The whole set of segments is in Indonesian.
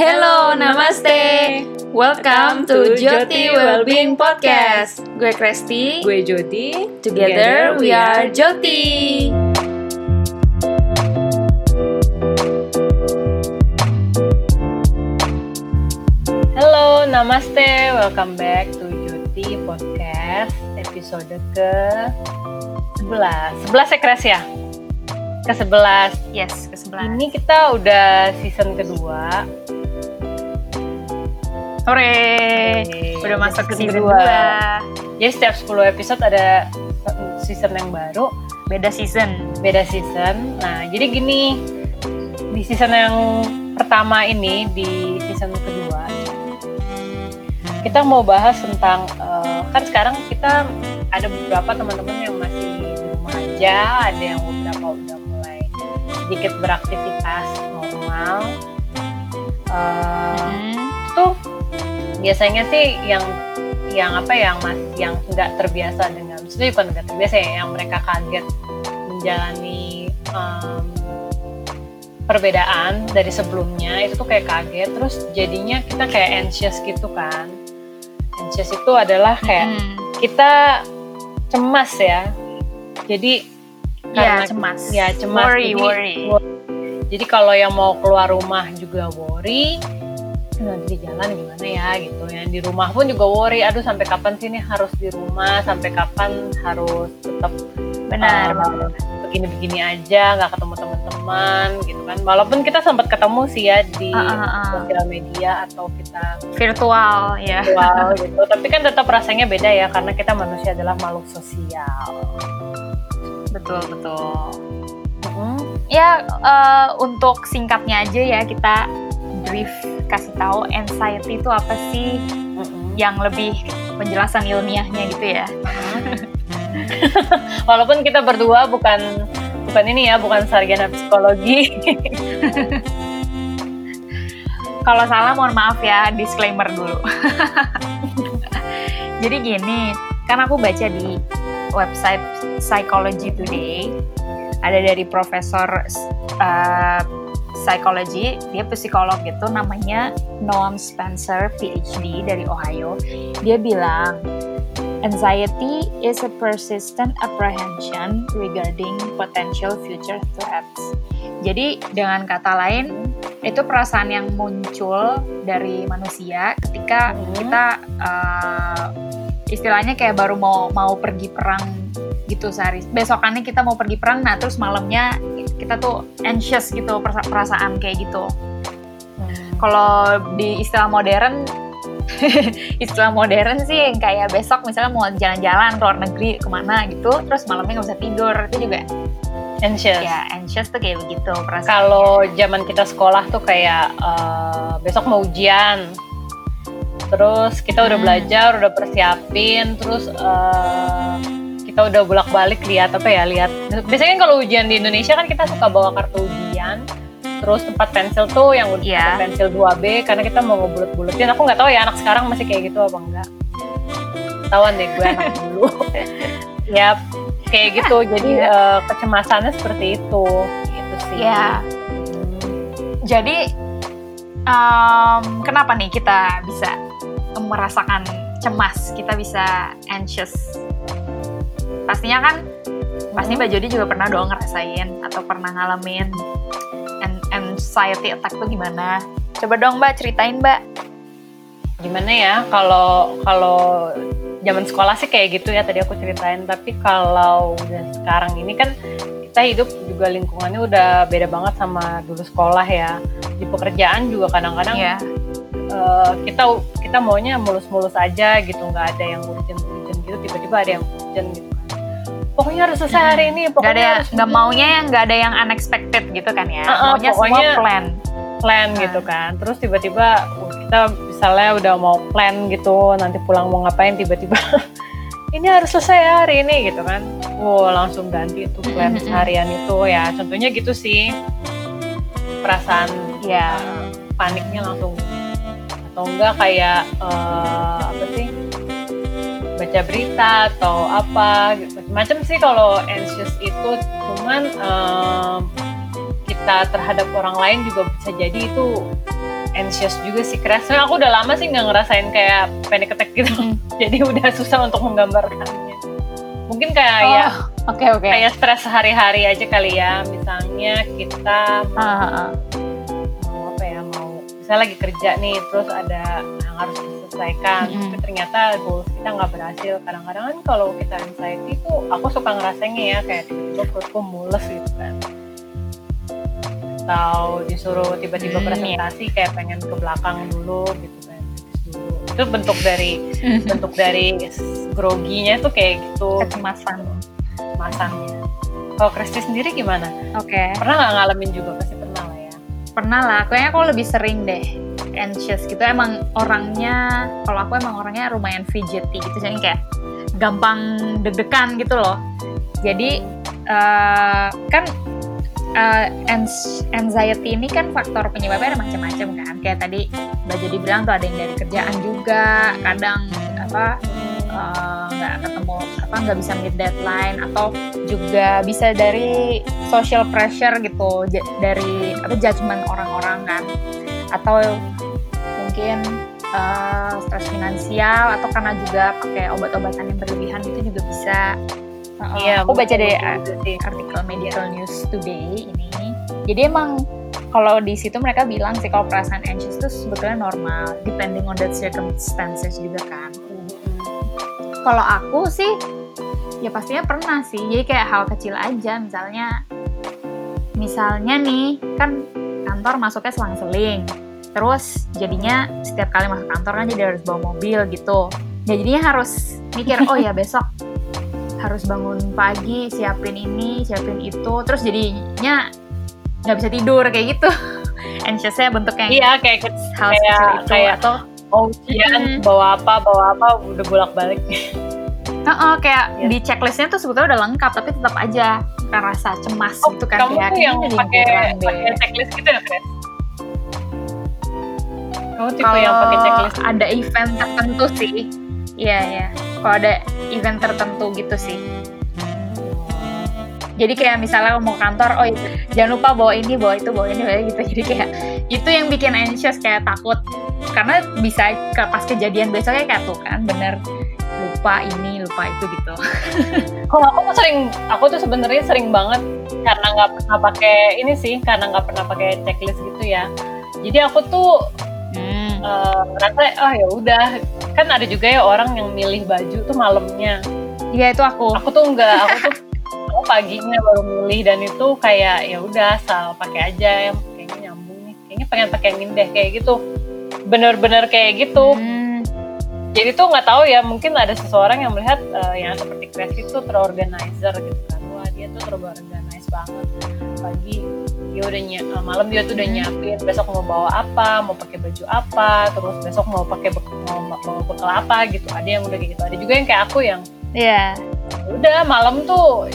Hello, namaste. Welcome to Joti Wellbeing Podcast. Gue Kresti. Gue Jody. Together we are Joti. Halo, namaste. Welcome back to Joti Podcast episode ke 11. 11 ya Kres ya? Ke 11. Yes, ke sebelah. Ini kita udah season kedua. Sore. Udah masuk ke season kedua. 2. Jadi setiap 10 episode ada season yang baru, Beda season. beda season. Nah, jadi gini, di season yang pertama ini, di season kedua, kita mau bahas tentang, eh, kan sekarang kita ada beberapa teman-teman yang masih di rumah aja, ada yang beberapa udah mulai sedikit beraktivitas normal. Eh, Hmm. tuh biasanya sih yang yang apa yang mas yang nggak terbiasa dengan maksudnya bukan nggak terbiasa ya yang mereka kaget menjalani em, perbedaan dari sebelumnya itu tuh kayak kaget terus jadinya kita kayak anxious gitu kan anxious itu adalah kayak Hmm. kita cemas ya jadi Ya, karena- cemas. ya cemas Worry, jadi, worry. jadi kalau yang mau keluar rumah juga worry nanti di jalan gimana ya gitu yang di rumah pun juga worry aduh sampai kapan sih ini harus di rumah sampai kapan harus tetap Benar, uh, begini-begini aja nggak ketemu teman-teman gitu kan walaupun kita sempat ketemu sih ya di Ah, ah, ah. sosial media atau kita Virtual, ya. virtual gitu tapi kan tetap rasanya beda ya karena kita manusia adalah makhluk sosial Betul, betul. Ya, eh, untuk singkatnya aja ya kita brief kasih tahu anxiety itu apa sih yang lebih penjelasan ilmiahnya gitu ya. Walaupun kita berdua bukan bukan ini ya, bukan sarjana psikologi. Kalau salah mohon maaf ya, disclaimer dulu. Jadi gini, kan aku baca di website Psychology Today, ada dari profesor uh, psikologi, dia psikolog gitu, namanya Noam Spencer, PhD dari Ohio. Dia bilang, anxiety is a persistent apprehension regarding potential future threats. Jadi dengan kata lain, itu perasaan yang muncul dari manusia ketika Hmm. kita uh, istilahnya kayak baru mau mau pergi perang gitu sehari besokannya kita mau pergi perang nah terus malamnya kita tuh anxious gitu perasa- perasaan kayak gitu kalau di istilah modern istilah modern sih yang kayak besok misalnya mau jalan-jalan ke luar negeri ke mana gitu terus malamnya nggak bisa tidur itu juga Anxious. ya anxious tuh kayak begitu perasaan Kalau zaman kita sekolah tuh kayak eh, besok mau ujian, terus kita udah Hmm. belajar, udah persiapin, terus eh, kita udah bolak-balik lihat apa ya, lihat. Biasanya kan kalau ujian di Indonesia kan kita suka bawa kartu ujian, terus tempat pensil tuh yang udah Iya. pensil 2B karena kita mau ngebulet-buletin. Aku nggak tahu ya anak sekarang masih kayak gitu apa enggak. Tawan deh gue anak dulu. ya kayak gitu. Jadi Iya. eh, kecemasannya seperti itu. Gitu sih. Ya. Hmm. Jadi em, kenapa nih kita bisa merasakan cemas, kita bisa anxious? Pastinya kan, pasti Mbak Jody juga pernah dong ngerasain atau pernah ngalamin an- anxiety attack tuh gimana? Coba dong Mbak ceritain Mbak. gimana ya kalau kalau zaman sekolah sih kayak gitu ya tadi aku ceritain tapi kalau udah sekarang ini kan kita hidup juga lingkungannya udah beda banget sama dulu sekolah ya di pekerjaan juga kadang-kadang Iya. eh, kita kita maunya mulus-mulus aja gitu nggak ada yang urgent-urgent gitu tiba-tiba ada yang urgent gitu pokoknya harus selesai hari ini Gak pokoknya ada harus nggak maunya yang nggak ada yang unexpected gitu kan ya. Uh-uh, maunya pokoknya- semua plan. plan Nah. gitu kan terus tiba-tiba uh, kita misalnya udah mau plan gitu nanti pulang mau ngapain tiba-tiba ini harus selesai ya hari ini gitu kan wow langsung ganti itu plan seharian itu ya contohnya gitu sih perasaan Ya. uh, paniknya langsung atau enggak kayak uh, apa sih baca berita atau apa gitu. Macam sih kalau anxious itu cuman um, kita terhadap orang lain juga bisa jadi itu anxious juga sih keras. Soalnya aku udah lama sih nggak ngerasain kayak panic attack gitu. Hmm. Jadi udah susah untuk menggambarkannya. Mungkin kayak ya Oh, oke oke. kayak stres sehari-hari aja kali ya. Misalnya kita Ah, ah, ah. mau apa ya mau misalnya lagi kerja nih terus ada yang harus diselesaikan tapi ternyata goals kita nggak berhasil. Kadang-kadang kan kalau kita anxiety tuh aku suka ngerasainnya ya kayak tiba-tiba perutku mules gitu kan. Atau disuruh tiba-tiba Hmm, presentasi kayak pengen ke belakang dulu gitu kan. Dulu itu bentuk dari bentuk dari groginya tuh kayak gitu. Kecemasan. masangnya kalau Kristi sendiri gimana? Oke. pernah nggak ngalamin juga? Pasti pernah lah ya. Pernah lah. Kayaknya aku lebih sering deh anxious gitu. Emang orangnya, kalau aku emang orangnya lumayan fidgety gitu. Jadi kayak gampang deg-degan gitu loh. Jadi eh, kan ans- anxiety ini kan faktor penyebabnya ada macam-macam kan. Kayak tadi Mbak Jadi bilang tuh ada yang dari kerjaan juga, kadang apa eh, nggak ketemu apa nggak bisa meet deadline atau juga bisa dari social pressure gitu dari apa judgement orang-orang kan atau mungkin eh, stres finansial atau karena juga pakai obat-obatan yang berlebihan itu juga bisa Uh, Iya, aku baca dari artikel Medical News Today ini. Jadi emang kalau di situ mereka bilang sih kalau perasaan anxious itu sebetulnya normal, depending on the circumstances juga kan. Kalau aku sih, ya pastinya pernah sih. Jadi kayak hal kecil aja, misalnya, misalnya nih kan kantor masuknya selang-seling, terus jadinya setiap kali masuk kantor kan jadi harus bawa mobil gitu. Ya jadinya harus mikir, oh ya besok harus bangun pagi, siapin ini, siapin itu, terus jadinya nggak bisa tidur kayak gitu. Anxiousnya bentuknya Iya kayak hal kayak- kecil itu kayak- atau oh ujian Mm. bawa apa bawa apa udah bolak balik Heeh, kayak Iya. di checklistnya tuh sebetulnya udah lengkap tapi tetap aja kan rasa cemas gitu kan kamu kayak tuh yang pakai checklist gitu ya Chris? Kamu tipe yang pakai Kalau checklist. ada event tertentu sih. Iya ya kalau ada event tertentu gitu sih. Jadi kayak misalnya mau kantor oh jangan lupa bawa ini bawa itu bawa ini bawa gitu. Jadi kayak itu yang bikin anxious kayak takut. Karena bisa ke pas kejadian besoknya kayak tuh kan bener lupa ini lupa itu gitu. Kalau aku tuh sering aku tuh sebenarnya sering banget karena nggak pernah pakai ini sih karena nggak pernah pakai checklist gitu ya. Jadi aku tuh hmm. eh, ngerasa oh ya udah. Kan ada juga ya orang yang milih baju tuh malamnya. Iya itu aku. Aku tuh enggak aku tuh aku paginya baru milih dan itu kayak ya udah asal pakai aja yang kayaknya nyambung nih. Kayaknya pengen pakai yang ini deh kayak gitu. Bener-bener kayak gitu. Hmm. jadi tuh nggak tahu ya mungkin ada seseorang yang melihat eh, yang seperti Chris itu terorganizer gitu kan. Wah dia tuh terorganize banget pagi dia udah eh, malam dia tuh udah Hmm. nyiapin besok mau bawa apa mau pakai baju apa terus besok mau pakai bek- mau mau bekal apa gitu ada yang udah kayak gitu ada juga yang kayak aku yang Iya. udah malam tuh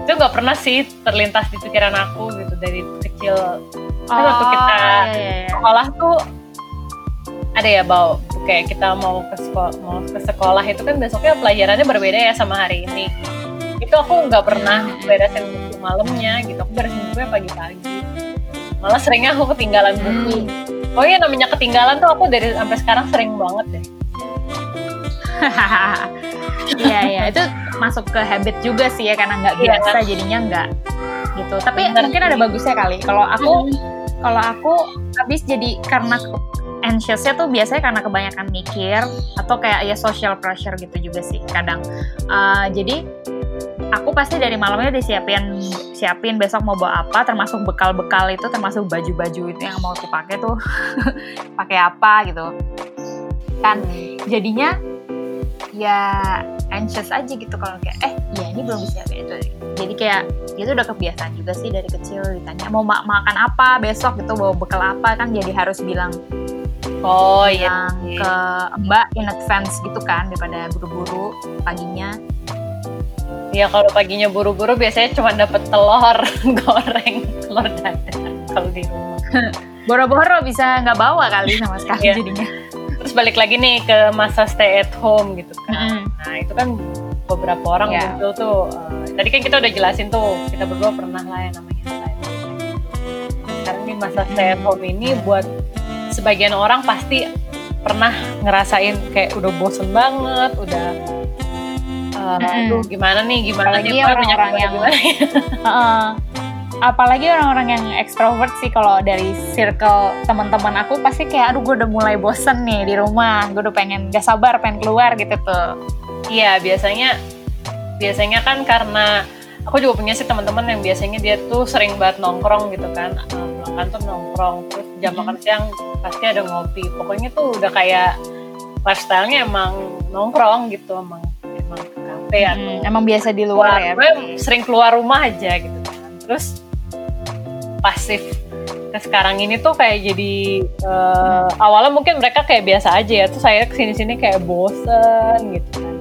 itu nggak pernah sih terlintas di pikiran aku gitu dari kecil Kan waktu kita iya, iya, iya. sekolah tuh ada ya bawa kayak kita mau ke sekolah mau ke sekolah itu kan besoknya pelajarannya berbeda ya sama hari ini itu aku nggak pernah Hmm. beresin buku malamnya gitu aku beresin bukunya pagi-pagi malah seringnya aku ketinggalan buku Hmm. pokoknya namanya ketinggalan tuh aku dari sampai sekarang sering banget deh Iya iya itu masuk ke habit juga sih ya karena nggak Iya. biasa jadinya nggak gitu. Tapi Bener mungkin ada bagusnya kali. Kalau aku kalau aku habis jadi karena anxiousnya tuh biasanya karena kebanyakan mikir atau kayak ya social pressure gitu juga sih kadang. Eh, jadi aku pasti dari malamnya udah siapin siapin besok mau bawa apa termasuk bekal-bekal itu termasuk baju-baju itu yang mau aku pakai tuh. Pakai apa gitu. Kan jadinya ya anxious aja gitu kalau kayak eh ya ini belum bisa kayak itu. Jadi kayak itu udah kebiasaan juga sih dari kecil ditanya mau ma- makan apa besok? Gitu bawa bekal apa? Kan jadi harus bilang oh iya. bilang ke mbak in advance gitu kan daripada buru-buru paginya Iya kalau paginya buru-buru biasanya cuma dapet telur goreng, telur dadar kalau di rumah. boro-boro bisa nggak bawa kali sama sekali Iya. jadinya Terus balik lagi nih ke masa stay at home gitu kan. Mm-mm. Nah itu kan beberapa orang Iya. muncul tuh. eh, tadi kan kita udah jelasin tuh kita berdua pernah lah yang namanya stay at home. Sekarang ngomongin masa stay at home ini buat sebagian orang pasti pernah ngerasain kayak udah bosen banget, udah uh, Mm-mm. aduh gimana nih, gimana Apalagi nih, banyak orang-orang yang- ya. Heeh. apalagi orang-orang yang ekstrovert sih kalau dari circle teman-teman aku pasti kayak aduh gue udah mulai bosen nih di rumah gue udah pengen gak sabar pengen keluar gitu tuh Iya, biasanya biasanya kan karena aku juga punya sih teman-teman yang biasanya dia tuh sering banget nongkrong gitu kan. Eh, Pulang kantor nongkrong, terus jam makan siang pasti ada ngopi. Pokoknya tuh udah kayak lifestyle-nya emang nongkrong gitu, emang atau Hmm, emang biasa di luar ya gue sering keluar rumah aja gitu kan. Terus pasif ke sekarang ini tuh kayak jadi eh, awalnya mungkin mereka kayak biasa aja ya, terus saya ke sini sini kayak bosen gitu kan.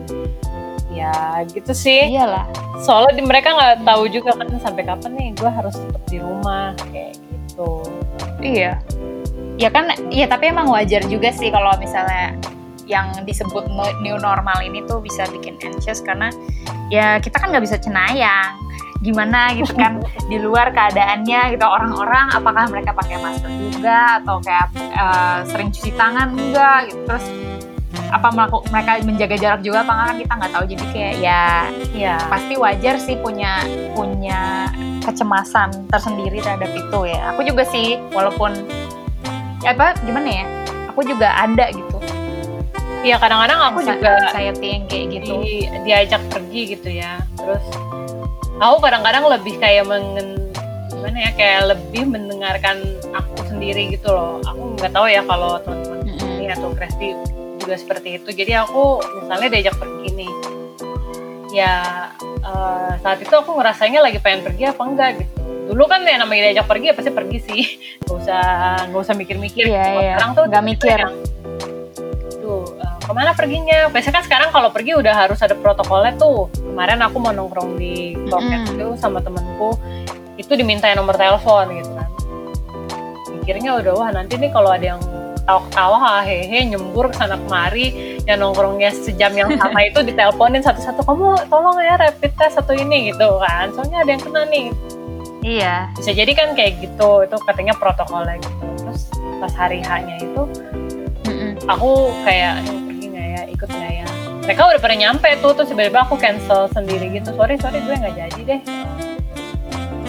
Ya gitu sih. iyalah Soalnya di, mereka nggak tahu juga kan sampai kapan nih gue harus tetap di rumah kayak gitu. iya ya kan ya tapi emang wajar juga sih kalau misalnya yang disebut new normal ini tuh bisa bikin anxious karena ya kita kan nggak bisa cenayang gimana gitu kan di luar keadaannya gitu orang-orang apakah mereka pakai masker juga atau kayak eh, sering cuci tangan enggak gitu terus apa mereka menjaga jarak juga apa enggak kan kita nggak tahu jadi kayak ya Iya. pasti wajar sih punya punya kecemasan tersendiri terhadap itu ya. Aku juga sih walaupun ya apa gimana ya? Aku juga ada gitu. Iya kadang-kadang aku anxi- juga anxiety yang kayak gitu. di, diajak pergi gitu ya terus aku kadang-kadang lebih kayak mengen gimana ya kayak lebih mendengarkan aku sendiri gitu loh aku nggak tahu ya kalau teman-teman Mm-mm. ini atau Kresti juga seperti itu jadi aku misalnya diajak pergi nih ya eh, saat itu aku ngerasanya lagi pengen pergi apa enggak gitu dulu kan ya namanya diajak pergi ya pasti pergi sih nggak usah nggak usah mikir-mikir Iya, Kalau iya. sekarang tuh Nggak mikir. yang, ke mana perginya? Biasanya kan sekarang kalau pergi udah harus ada protokolnya tuh. Kemarin aku mau nongkrong di Kroket Mm-mm. itu sama temenku itu dimintain nomor telepon gitu kan. Mikirnya udah wah nanti nih kalau ada yang tawa-tawa hehe nyembur ke sana kemari yang nongkrongnya sejam yang sama itu diteleponin satu-satu kamu tolong ya rapid test satu ini gitu kan. Soalnya ada yang kena nih. Iya. bisa jadi kan kayak gitu itu katanya protokolnya gitu. Terus pas hari H-nya itu Mm-mm. aku kayak ikut ya mereka udah pernah nyampe tuh terus tiba-tiba aku cancel sendiri gitu. Sorry sorry gue nggak jadi deh.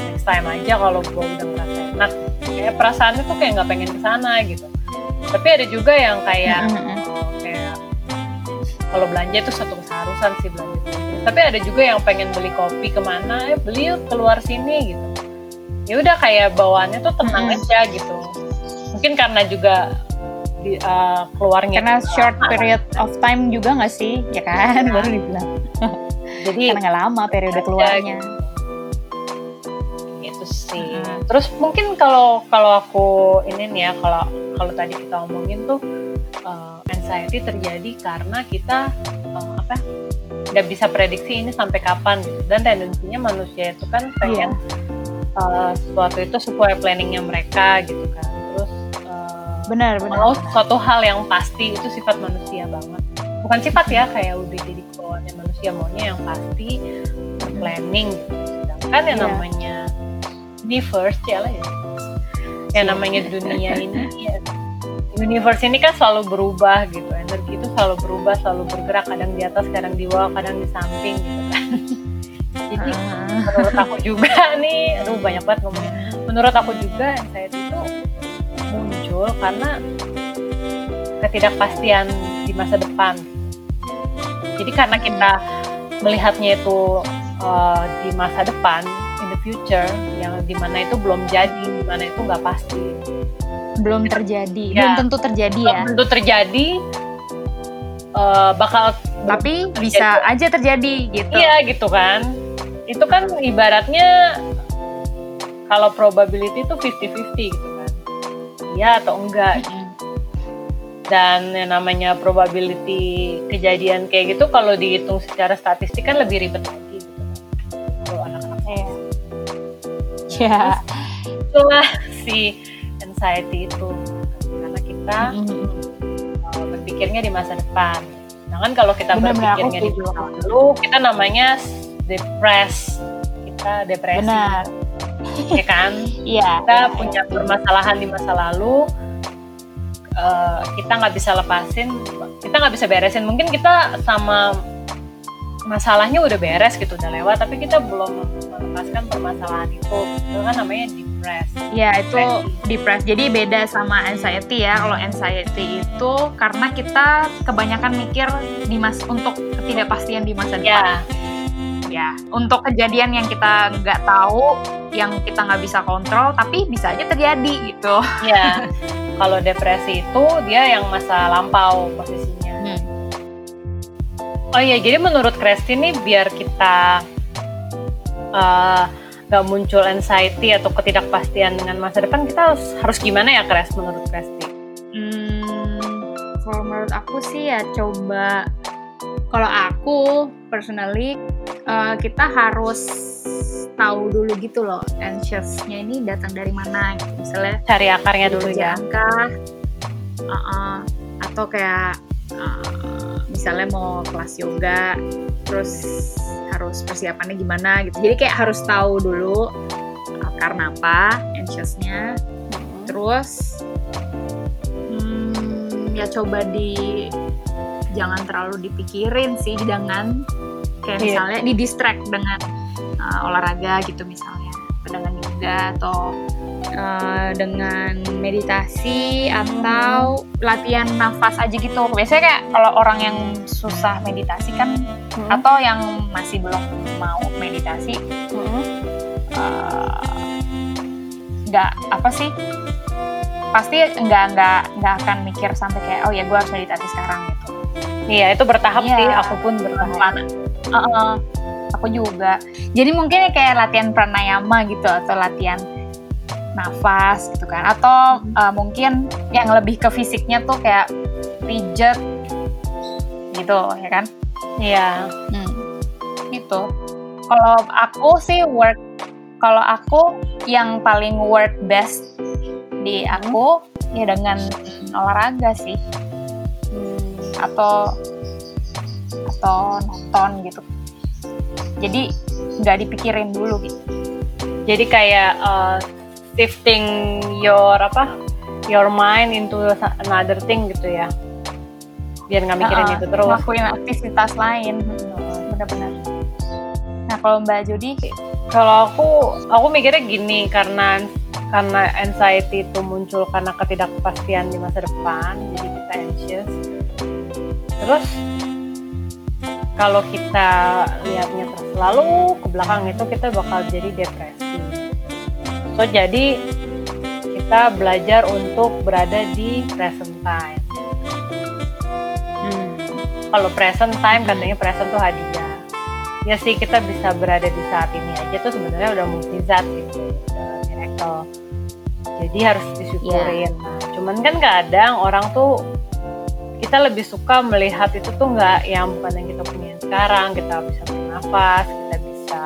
Next time aja kalau gue udah merasa enak. Kayak perasaannya tuh kayak nggak pengen ke sana gitu. Tapi ada juga yang kayak kayak kalau belanja itu satu keharusan sih belanja. Tapi ada juga yang pengen beli kopi ke mana eh beli yuk keluar sini gitu. Ya udah kayak bawaannya tuh tenang aja gitu. Mungkin karena juga di, uh, keluarnya. Karena juga short lama, period of time juga nggak sih? Ya kan, baru dibilang. jadi Karena nggak lama periode keluarnya. gitu sih. Mm-mm. terus mungkin kalau kalau aku ini nih ya kalau kalau tadi kita omongin tuh uh, anxiety terjadi karena kita uh, apa nggak bisa prediksi ini sampai kapan gitu. Dan tendensinya manusia itu kan pengen uh, sesuatu itu sesuai planningnya mereka gitu kan Benar, benar. mau suatu hal yang pasti itu sifat manusia banget bukan sifat ya kayak udah jadi kebawaannya manusia maunya yang pasti planning gitu. sedangkan yang Iya. namanya universe ya lah ya yang namanya dunia ini ya, universe ini kan selalu berubah gitu energi itu selalu berubah selalu bergerak kadang di atas kadang di bawah kadang di samping gitu kan jadi Ah. menurut aku juga nih aduh banyak banget ngomongnya menurut aku juga anxiety itu muncul karena ketidakpastian di masa depan jadi karena kita melihatnya itu uh, di masa depan in the future yang di mana itu belum jadi di mana itu nggak pasti belum terjadi, Ya. belum tentu terjadi belum ya. tentu terjadi uh, bakal Tapi bisa aja terjadi gitu. Iya gitu kan. Itu kan ibaratnya kalau probability itu 50-50 gitu. Iya atau enggak. Dan yang namanya probability kejadian kayak gitu kalau dihitung secara statistik kan lebih ribet lagi gitu kan. Kalau anak-anak Iya. Ya. itulah si anxiety itu. Karena kita Mm-mm. uh, berpikirnya di masa depan. Sedangkan kalau kita aku berpikirnya di masa lalu, kita namanya depress. Kita depresi. Benar. Ya kan Iya. kita iya, punya iya. permasalahan di masa lalu eh, kita nggak bisa lepasin kita nggak bisa beresin mungkin kita sama masalahnya udah beres gitu udah lewat tapi kita belum melepaskan permasalahan itu itu kan namanya depres Ya itu depressed. Jadi beda sama anxiety ya. Kalau anxiety itu karena kita kebanyakan mikir di mas untuk ketidakpastian di masa depan. ya Ya, untuk kejadian yang kita nggak tahu, yang kita nggak bisa kontrol, tapi bisa aja terjadi gitu. ya kalau depresi itu dia yang masa lampau posisinya. Hmm. oh iya jadi menurut Kresti nih biar kita eh, nggak muncul anxiety atau ketidakpastian dengan masa depan kita harus, harus gimana ya Kres menurut Kresti Hmm, kalau menurut aku sih ya coba. Kalau aku personally eh, kita harus tahu dulu gitu loh anxiousnya ini datang dari mana gitu. misalnya cari akarnya dulu ya kah? Uh-uh. atau kayak uh, misalnya mau kelas yoga terus harus persiapannya gimana gitu jadi kayak harus tahu dulu uh, karena apa anxiousnya terus hmm, ya coba di jangan terlalu dipikirin sih jangan kayak Iya. misalnya di distract dengan uh, olahraga gitu misalnya dengan yoga atau uh, dengan meditasi atau latihan nafas aja gitu biasanya kayak kalau orang yang susah meditasi kan Hmm. atau yang masih belum mau meditasi Hmm. eh, nggak apa sih pasti nggak nggak nggak akan mikir sampai kayak oh ya gue harus meditasi sekarang gitu iya itu bertahap Iya. sih aku pun bertahap pelan Heeh, aku juga. Jadi mungkin ya kayak latihan pranayama gitu atau latihan nafas gitu kan. Atau eh, mungkin yang lebih ke fisiknya tuh kayak pijat gitu ya kan? Iya. Hmm. Gitu. Kalau aku sih work kalau aku yang paling work best di aku ya dengan olahraga sih. Hmm. atau atau nonton gitu. Jadi nggak dipikirin dulu gitu. jadi kayak uh, shifting your apa your mind into another thing gitu ya biar nggak mikirin Heeh, itu terus Ngelakuin aktivitas lain. Benar-benar. Nah kalau Mbak Jody, kalau aku aku mikirnya gini karena karena anxiety itu muncul karena ketidakpastian di masa depan jadi kita anxious terus kalau kita lihatnya terus selalu ke belakang itu kita bakal jadi depresi. So jadi kita belajar untuk berada di present time. Hmm, kalau present time katanya present tuh hadiah. Ya sih kita bisa berada di saat ini aja tuh sebenarnya udah mukjizat gitu udah miracle. Jadi harus disyukurin. Nah, cuman kan kadang orang tuh kita lebih suka melihat itu tuh nggak yang bukan yang kita punya sekarang kita bisa bernafas kita bisa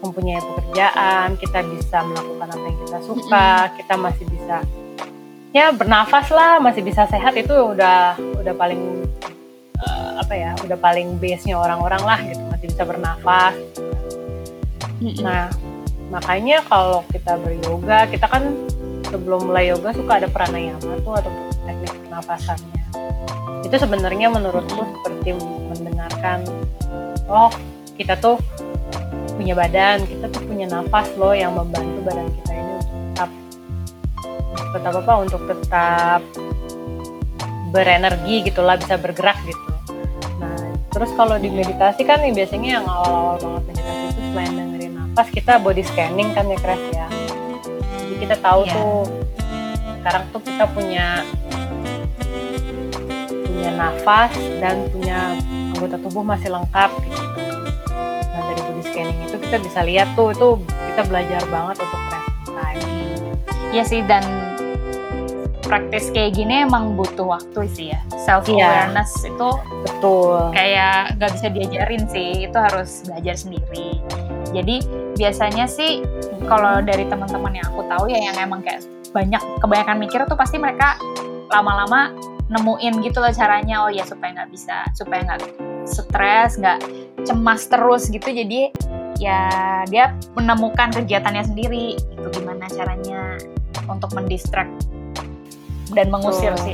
mempunyai pekerjaan kita bisa melakukan apa yang kita suka kita masih bisa ya bernafas lah masih bisa sehat itu udah udah paling eh, apa ya udah paling base nya orang-orang lah gitu masih bisa bernafas. Nah, makanya kalau kita beryoga, kita kan sebelum mulai yoga suka ada pranayama tuh atau teknik pernapasannya. Itu sebenarnya menurutku seperti mendengarkan, oh kita tuh punya badan, kita tuh punya nafas loh yang membantu badan kita ini untuk tetap tetap apa untuk tetap berenergi gitulah bisa bergerak gitu. Nah, terus kalau di meditasi kan nih biasanya yang awal-awal banget meditasi itu selain dengerin nafas kita body scanning kan ya Kres ya. Jadi kita tahu Iya. tuh sekarang tuh kita punya punya nafas dan punya anggota tubuh masih lengkap gitu. Nah dari body scanning itu kita bisa lihat tuh itu kita belajar banget untuk present time. ya sih dan praktis kayak gini emang butuh waktu sih ya. Self awareness itu Betul. kayak nggak bisa diajarin sih, itu harus belajar sendiri. Jadi biasanya sih kalau dari teman-teman yang aku tahu ya yang emang kayak banyak kebanyakan mikir tuh pasti mereka lama-lama nemuin gitu loh caranya oh ya supaya nggak bisa supaya nggak stres nggak cemas terus gitu jadi ya dia menemukan kegiatannya sendiri gitu gimana caranya untuk mendistract dan mengusir Betul. si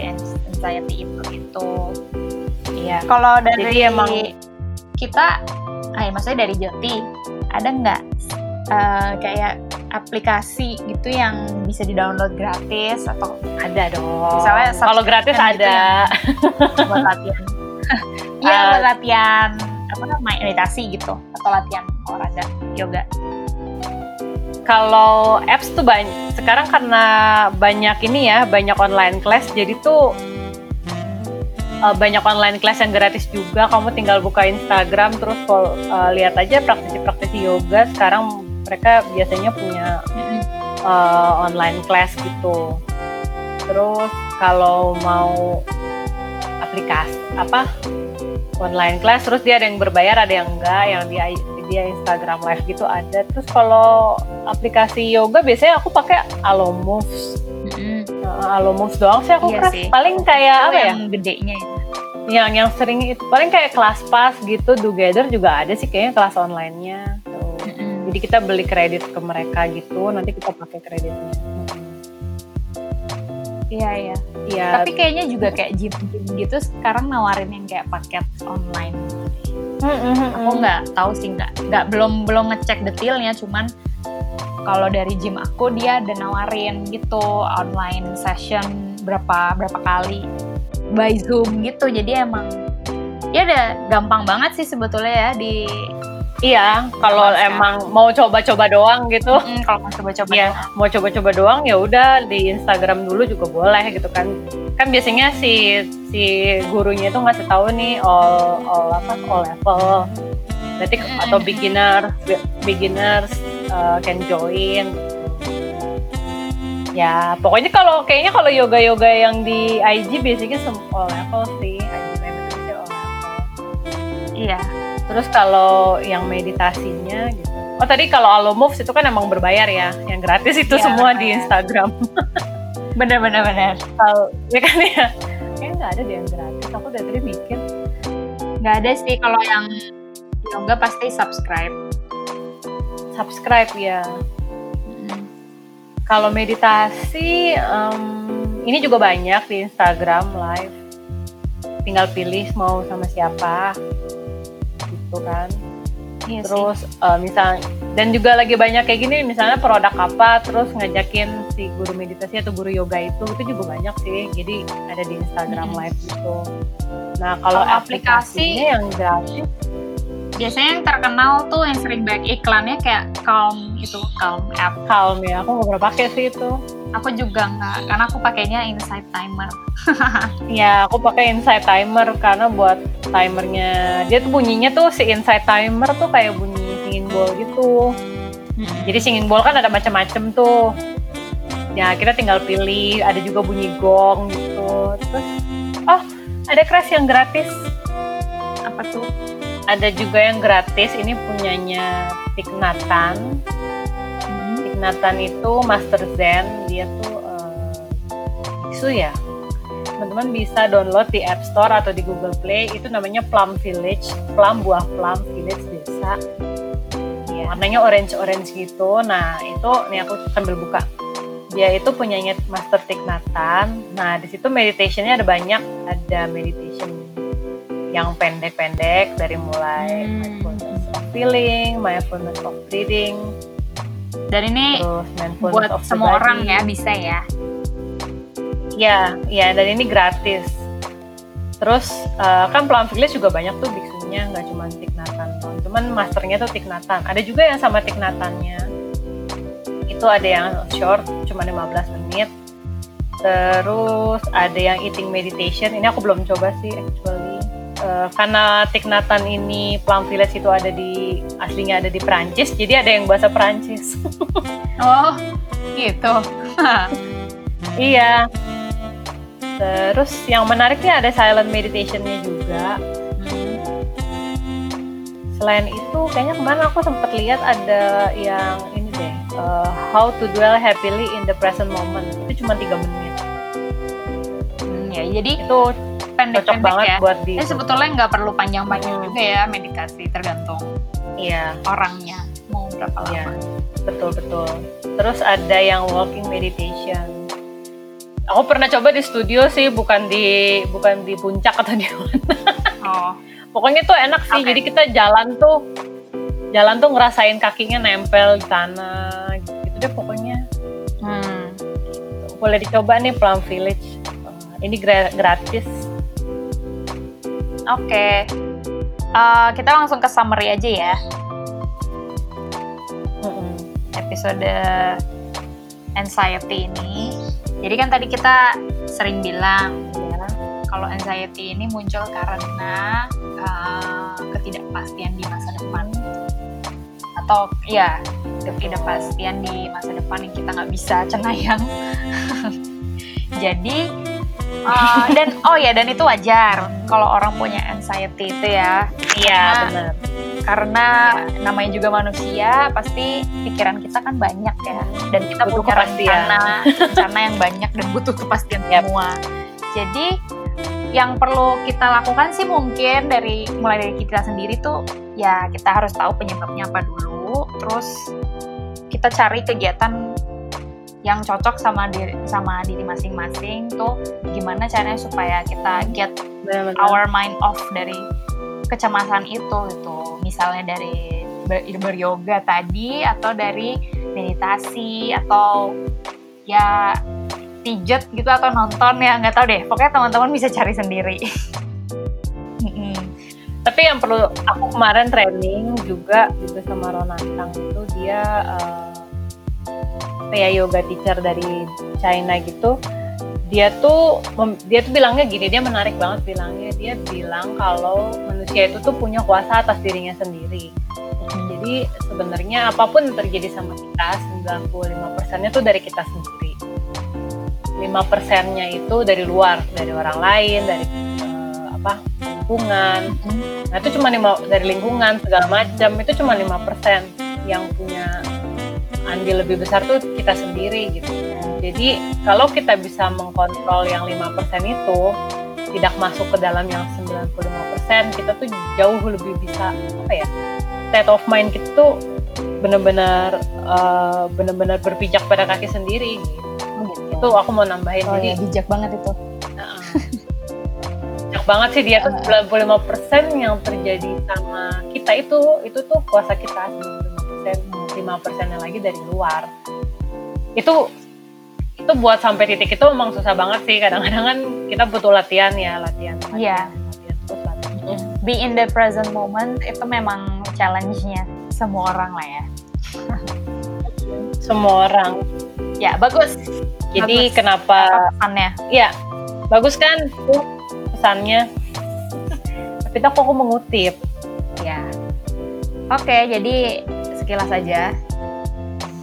anxiety itu gitu. Iya. Kalau dari Jadi emang- kita, ah, maksudnya dari Joti, ada nggak eh, kayak aplikasi gitu yang bisa di-download gratis atau Ada dong. Misalnya kalau gratis gitu ada. buat latihan? Iya, Ah. buat latihan apa namanya meditasi gitu atau latihan olahraga yoga. Kalau apps tuh banyak. Sekarang karena banyak ini ya, banyak online class, jadi tuh uh, banyak online class yang gratis juga. Kamu tinggal buka Instagram terus follow- uh, lihat aja praktisi-praktisi yoga. Sekarang mereka biasanya punya uh, online class gitu. Terus kalau mau aplikasi apa online class, terus dia ada yang berbayar, ada yang enggak, yang dia dia Instagram live gitu ada. Terus kalau aplikasi yoga biasanya aku pakai Alo Moves. Uh, Alo Moves doang sih aku Iya sih. Paling kayak apa ya? yang gedenya itu. Yang yang sering itu paling kayak kelas pas gitu, Together juga ada sih kayaknya kelas online-nya. Jadi kita beli kredit ke mereka gitu, nanti kita pakai kreditnya. Iya iya. Iya. Tapi kayaknya juga kayak gym-gym gitu sekarang nawarin yang kayak paket online. Aku nggak tahu sih nggak nggak belum belum ngecek detailnya cuman kalau dari gym aku dia ada nawarin gitu online session berapa berapa kali by zoom gitu jadi emang ya udah gampang banget sih sebetulnya ya di Iya, kalau emang mau coba-coba doang gitu, Mm, kalau mau coba-coba ya mau coba-coba doang ya udah di Instagram dulu juga boleh gitu kan. Kan biasanya si si gurunya itu ngasih tahu nih all all apa all level. Berarti Mm. atau beginner be- beginners uh, can join. Ya, pokoknya kalau kayaknya kalau yoga-yoga yang di IG biasanya all level sih. IG membership all level. iya Terus kalau yang meditasinya gitu. Oh tadi kalau Alo Moves itu kan emang berbayar ya. Yang gratis itu Iya, semua di. Instagram. bener-bener bener Kalau ya kan ya. Kayaknya nggak ada deh yang gratis. Aku dari tadi mikir. nggak ada sih kalau yang yoga pasti subscribe Subscribe ya. Kalau meditasi em, ini juga banyak di Instagram live. Tinggal pilih mau sama siapa. Gitu kan. iya sih. Terus eh, misal dan juga lagi banyak kayak gini misalnya produk apa terus ngajakin si guru meditasi atau guru yoga itu itu juga banyak sih. Jadi ada di Instagram Mm-mm. live gitu. Nah kalau aplikasinya aplikasi- yang gratis? Biasanya yang terkenal tuh yang sering banyak iklannya kayak Calm itu Calm app. Calm ya aku nggak pernah pakai sih itu aku juga nggak karena aku pakainya Insight Timer ya aku pakai Insight Timer karena buat timernya dia tuh bunyinya tuh si Insight Timer tuh kayak bunyi singing bowl gitu Jadi singing bowl kan ada macam-macam tuh. Ya kita tinggal pilih. Ada juga bunyi gong gitu. Terus, oh ada crash yang gratis. apa tuh Ada juga yang gratis. Ini punyanya Nhat Hanh itu Master Zen. Dia tuh eh, itu ya. Teman-teman bisa download di App Store atau di Google Play. Itu namanya Plum Village. Plum buah plum village desa. Ya, warnanya orange-orange gitu. Nah, itu nih aku sambil buka. Dia itu punyanya Master Hanh. Nah, di situ meditationnya ada banyak. Ada meditation yang pendek-pendek dari mulai Hmm. mindfulness of feeling, mindfulness of breathing, dan ini terus buat semua body. orang ya bisa ya Ya, ya dan ini gratis. Terus eh, kan Plum Village juga banyak tuh biksunya, nggak cuma doang. Cuman masternya tuh Hanh. Ada juga yang sama Hanh-nya. Itu ada yang short, cuma 15 menit. Terus ada yang eating meditation. Ini aku belum coba sih actually. Eh, karena Hanh ini Plum Village itu ada di aslinya ada di Perancis, jadi ada yang bahasa Perancis. oh gitu Iya. Terus yang menariknya ada silent meditation-nya juga. Selain itu, kayaknya kemarin aku sempat lihat ada yang ini deh, uh, how to dwell happily in the present moment. Itu cuma tiga menit. Hmm, ya jadi Itu cocok pendek-pendek banget ya buat di. Sebetulnya nggak perlu panjang-panjang Hmm. juga ya meditasi tergantung Iya, orangnya mau berapa lama. iya. betul betul terus ada yang walking meditation aku pernah coba di studio sih bukan di bukan di puncak atau di mana Oh, pokoknya tuh enak sih Oke. jadi kita jalan tuh jalan tuh ngerasain kakinya nempel di tanah gitu deh pokoknya hmm. boleh dicoba nih Plum Village ini gra- gratis Oke. Eh, kita langsung ke summary aja ya. Episode anxiety ini. Jadi kan tadi kita sering bilang ya, kalau anxiety ini muncul karena uh, ketidakpastian di masa depan atau ya ketidakpastian di masa depan yang kita nggak bisa cenayang. Jadi uh, dan oh ya dan itu wajar kalau orang punya anxiety itu ya. Iya benar. karena namanya juga manusia pasti pikiran kita kan banyak ya. Dan kita Butuh punya kepastian. rencana rencana yang banyak dan butuh kepastian Yap. semua. Jadi yang perlu kita lakukan sih mungkin dari mulai dari kita sendiri tuh ya kita harus tahu penyebabnya apa dulu. Terus kita cari kegiatan yang cocok sama diri sama diri masing-masing tuh gimana caranya supaya kita get Benar-benar. our mind off dari kecemasan itu gitu misalnya dari ber- beryoga tadi atau dari meditasi atau ya pijet gitu atau nonton ya nggak tahu deh pokoknya teman-teman bisa cari sendiri. Tapi yang perlu aku kemarin training juga juga sama Ronantang itu dia eh, ya yoga teacher dari China gitu. Dia tuh dia tuh bilangnya gini, dia menarik banget bilangnya. Dia bilang kalau manusia itu tuh punya kuasa atas dirinya sendiri. Jadi sebenarnya apa pun yang terjadi sama kita, 95%-nya tuh dari kita sendiri. 5%-nya itu dari luar, dari orang lain, dari eh, apa? lingkungan. Nah, itu cuma lima dari lingkungan segala macam, itu cuma 5% yang punya andil lebih besar tuh kita sendiri gitu. Jadi, kalau kita bisa mengkontrol yang 5% itu tidak masuk ke dalam yang 95%, kita tuh jauh lebih bisa apa ya? State of mind kita tuh benar-benar eh, benar-benar berpijak pada kaki sendiri gitu. Itu aku mau nambahin oh jadi ya bijak banget itu Heeh. banyak banget sih dia tuh 95% yang terjadi sama kita itu itu tuh kuasa kita 95% 5% yang lagi dari luar. Itu itu buat sampai titik itu memang susah banget sih. Kadang-kadang kan kita butuh latihan ya latihan latihan, Iya. latihan terus latihan. Be in the present moment itu memang challenge-nya semua orang lah ya. Semua orang. Ya bagus. Jadi Bagus. kenapa apa pesannya? Ya bagus kan? Pesannya. Tapi aku, aku mengutip. Ya. Oke, jadi sekilas saja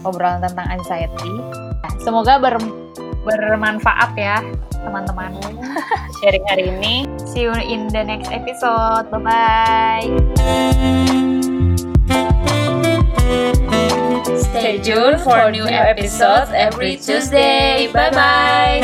obrolan tentang anxiety. Semoga ber- bermanfaat ya, teman-teman. sharing hari ini See you in the next episode. Bye-bye. Stay tuned for new episodes every Tuesday. Bye-bye.